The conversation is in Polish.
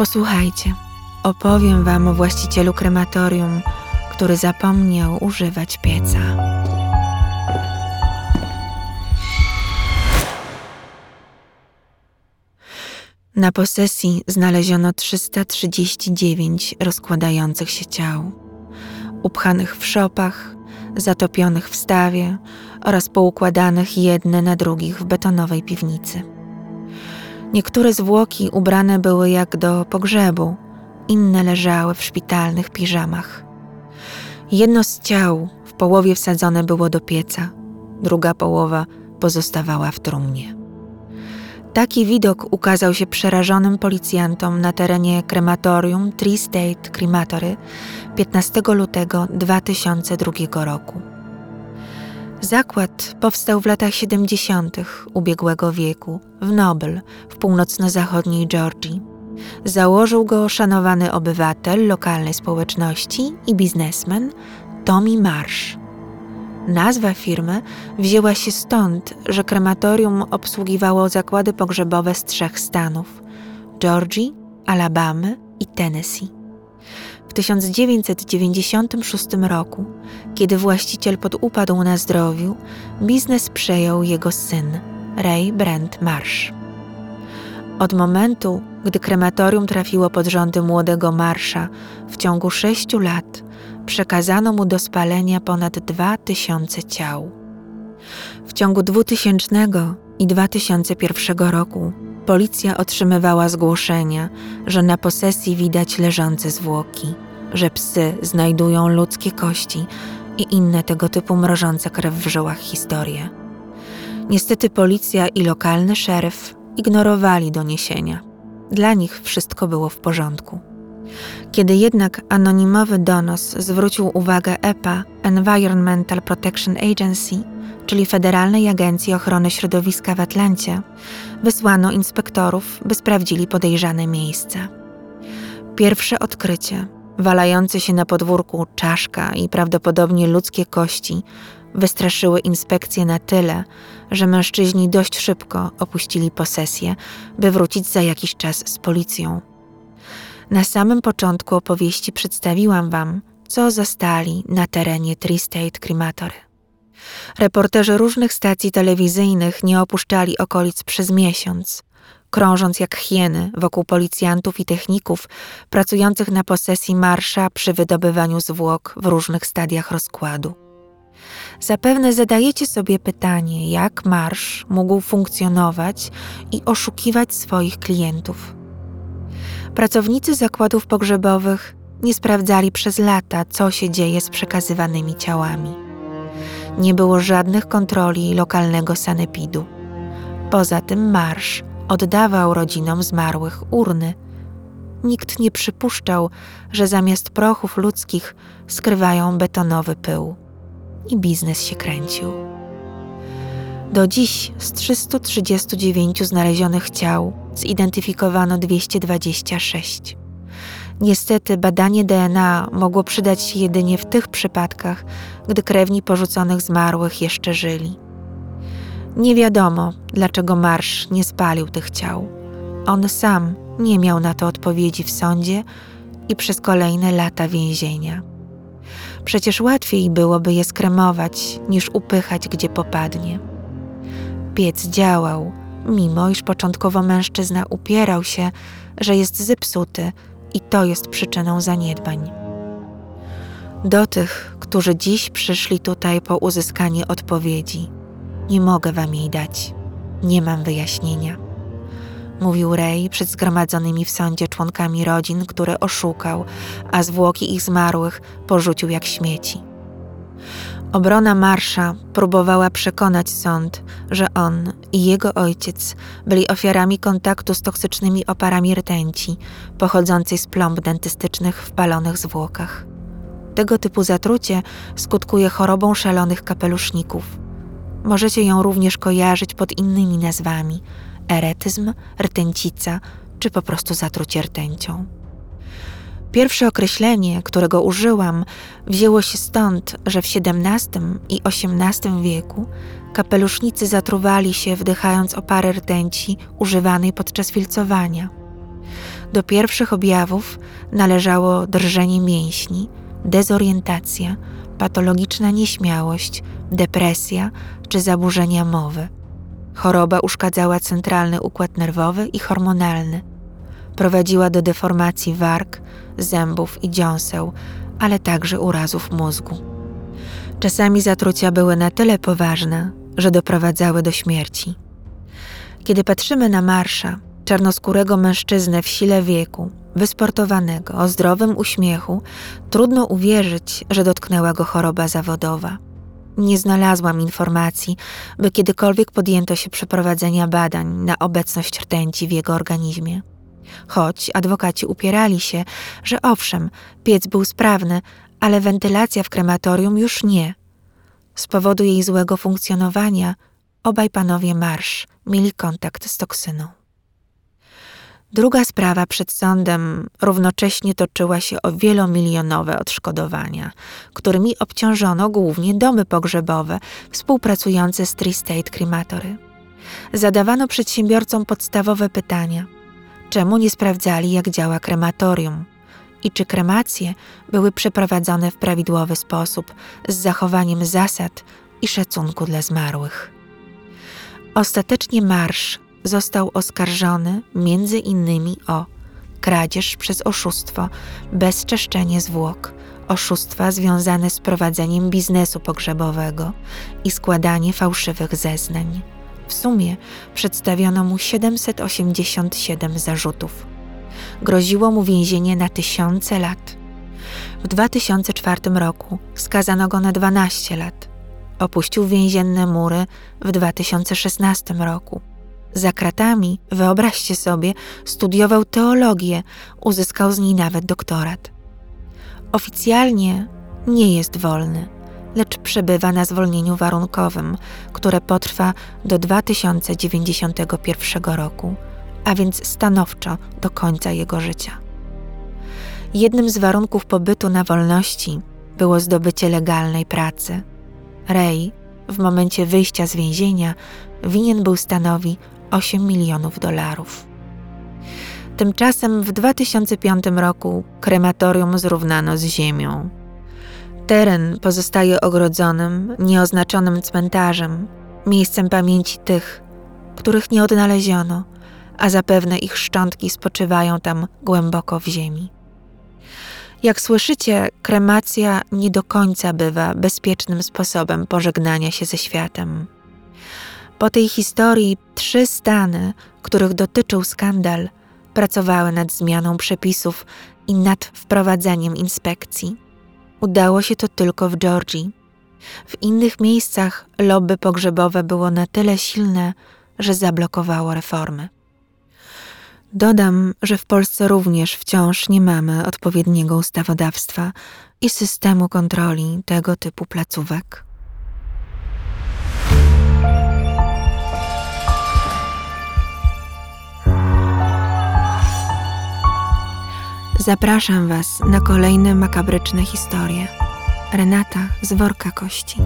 Posłuchajcie, opowiem Wam o właścicielu krematorium, który zapomniał używać pieca. Na posesji znaleziono 339 rozkładających się ciał, upchanych w szopach, zatopionych w stawie oraz poukładanych jedne na drugich w betonowej piwnicy. Niektóre zwłoki ubrane były jak do pogrzebu, inne leżały w szpitalnych piżamach. Jedno z ciał w połowie wsadzone było do pieca, druga połowa pozostawała w trumnie. Taki widok ukazał się przerażonym policjantom na terenie krematorium Tree State Crematory 15 lutego 2002 roku. Zakład powstał w latach 70. ubiegłego wieku w Noble w północno-zachodniej Georgii. Założył go szanowany obywatel lokalnej społeczności i biznesmen Tommy Marsh. Nazwa firmy wzięła się stąd, że krematorium obsługiwało zakłady pogrzebowe z trzech stanów: Georgii, Alabamy i Tennessee. W 1996 roku, kiedy właściciel podupadł na zdrowiu, biznes przejął jego syn, Ray Brent Marsh. Od momentu, gdy krematorium trafiło pod rządy młodego Marsza, w ciągu sześciu lat przekazano mu do spalenia ponad 2000 ciał. W ciągu 2000 i 2001 roku policja otrzymywała zgłoszenia, że na posesji widać leżące zwłoki, że psy znajdują ludzkie kości i inne tego typu mrożące krew w żyłach historie. Niestety policja i lokalny szeryf ignorowali doniesienia. Dla nich wszystko było w porządku. Kiedy jednak anonimowy donos zwrócił uwagę EPA, Environmental Protection Agency, czyli Federalnej Agencji Ochrony Środowiska w Atlancie, wysłano inspektorów, by sprawdzili podejrzane miejsce. Pierwsze odkrycie, walające się na podwórku czaszka i prawdopodobnie ludzkie kości, wystraszyły inspekcje na tyle, że mężczyźni dość szybko opuścili posesję, by wrócić za jakiś czas z policją. Na samym początku opowieści przedstawiłam Wam, co zastali na terenie Tree State Crematory. Reporterzy różnych stacji telewizyjnych nie opuszczali okolic przez miesiąc, krążąc jak hieny wokół policjantów i techników pracujących na posesji marsza przy wydobywaniu zwłok w różnych stadiach rozkładu. Zapewne zadajecie sobie pytanie, jak marsz mógł funkcjonować i oszukiwać swoich klientów. Pracownicy zakładów pogrzebowych nie sprawdzali przez lata, co się dzieje z przekazywanymi ciałami. Nie było żadnych kontroli lokalnego sanepidu. Poza tym marsz oddawał rodzinom zmarłych urny. Nikt nie przypuszczał, że zamiast prochów ludzkich skrywają betonowy pył. I biznes się kręcił. Do dziś z 339 znalezionych ciał zidentyfikowano 226. Niestety badanie DNA mogło przydać się jedynie w tych przypadkach, gdy krewni porzuconych zmarłych jeszcze żyli. Nie wiadomo, dlaczego Marsz nie spalił tych ciał. On sam nie miał na to odpowiedzi w sądzie i przez kolejne lata więzienia. Przecież łatwiej byłoby je skremować, niż upychać gdzie popadnie. Piec działał, mimo iż początkowo mężczyzna upierał się, że jest zepsuty i to jest przyczyną zaniedbań. Do tych, którzy dziś przyszli tutaj po uzyskanie odpowiedzi, nie mogę wam jej dać. Nie mam wyjaśnienia. Mówił Ray przed zgromadzonymi w sądzie członkami rodzin, które oszukał, a zwłoki ich zmarłych porzucił jak śmieci. Obrona Marsza próbowała przekonać sąd, że on i jego ojciec byli ofiarami kontaktu z toksycznymi oparami rtęci pochodzącej z plomb dentystycznych w palonych zwłokach. Tego typu zatrucie skutkuje chorobą szalonych kapeluszników. Możecie ją również kojarzyć pod innymi nazwami eretyzm, rtęcica czy po prostu zatrucie rtęcią. Pierwsze określenie, którego użyłam, wzięło się stąd, że w XVII i XVIII wieku kapelusznicy zatruwali się wdychając opary rtęci używanej podczas filcowania. Do pierwszych objawów należało drżenie mięśni, dezorientacja, patologiczna nieśmiałość, depresja czy zaburzenia mowy. Choroba uszkadzała centralny układ nerwowy i hormonalny. Prowadziła do deformacji warg, zębów i dziąseł, ale także urazów mózgu. Czasami zatrucia były na tyle poważne, że doprowadzały do śmierci. Kiedy patrzymy na Marsza, czarnoskórego mężczyznę w sile wieku, wysportowanego, o zdrowym uśmiechu, trudno uwierzyć, że dotknęła go choroba zawodowa. Nie znalazłam informacji, by kiedykolwiek podjęto się przeprowadzenia badań na obecność rtęci w jego organizmie. Choć adwokaci upierali się, że owszem, piec był sprawny, ale wentylacja w krematorium już nie. Z powodu jej złego funkcjonowania obaj panowie Marsz mieli kontakt z toksyną. Druga sprawa przed sądem równocześnie toczyła się o wielomilionowe odszkodowania, którymi obciążono głównie domy pogrzebowe współpracujące z Tri-State Crematory. Zadawano przedsiębiorcom podstawowe pytania: czemu nie sprawdzali, jak działa krematorium i czy kremacje były przeprowadzone w prawidłowy sposób z zachowaniem zasad i szacunku dla zmarłych. Ostatecznie marsz został oskarżony między innymi o kradzież przez oszustwo, bezczeszczenie zwłok, oszustwa związane z prowadzeniem biznesu pogrzebowego i składanie fałszywych zeznań. W sumie przedstawiono mu 787 zarzutów. Groziło mu więzienie na tysiące lat. W 2004 roku skazano go na 12 lat. Opuścił więzienne mury w 2016 roku. Za kratami, wyobraźcie sobie, studiował teologię, uzyskał z niej nawet doktorat. Oficjalnie nie jest wolny, lecz przebywa na zwolnieniu warunkowym, które potrwa do 2091 roku, a więc stanowczo do końca jego życia. Jednym z warunków pobytu na wolności było zdobycie legalnej pracy. Ray w momencie wyjścia z więzienia winien był stanowi 8 milionów dolarów. Tymczasem w 2005 roku krematorium zrównano z ziemią. Teren pozostaje ogrodzonym, nieoznaczonym cmentarzem, miejscem pamięci tych, których nie odnaleziono, a zapewne ich szczątki spoczywają tam głęboko w ziemi. Jak słyszycie, kremacja nie do końca bywa bezpiecznym sposobem pożegnania się ze światem. Po tej historii trzy stany, których dotyczył skandal, pracowały nad zmianą przepisów i nad wprowadzeniem inspekcji. Udało się to tylko w Georgii. W innych miejscach lobby pogrzebowe było na tyle silne, że zablokowało reformy. Dodam, że w Polsce również wciąż nie mamy odpowiedniego ustawodawstwa i systemu kontroli tego typu placówek. Zapraszam Was na kolejne makabryczne historie. Renata z worka kości.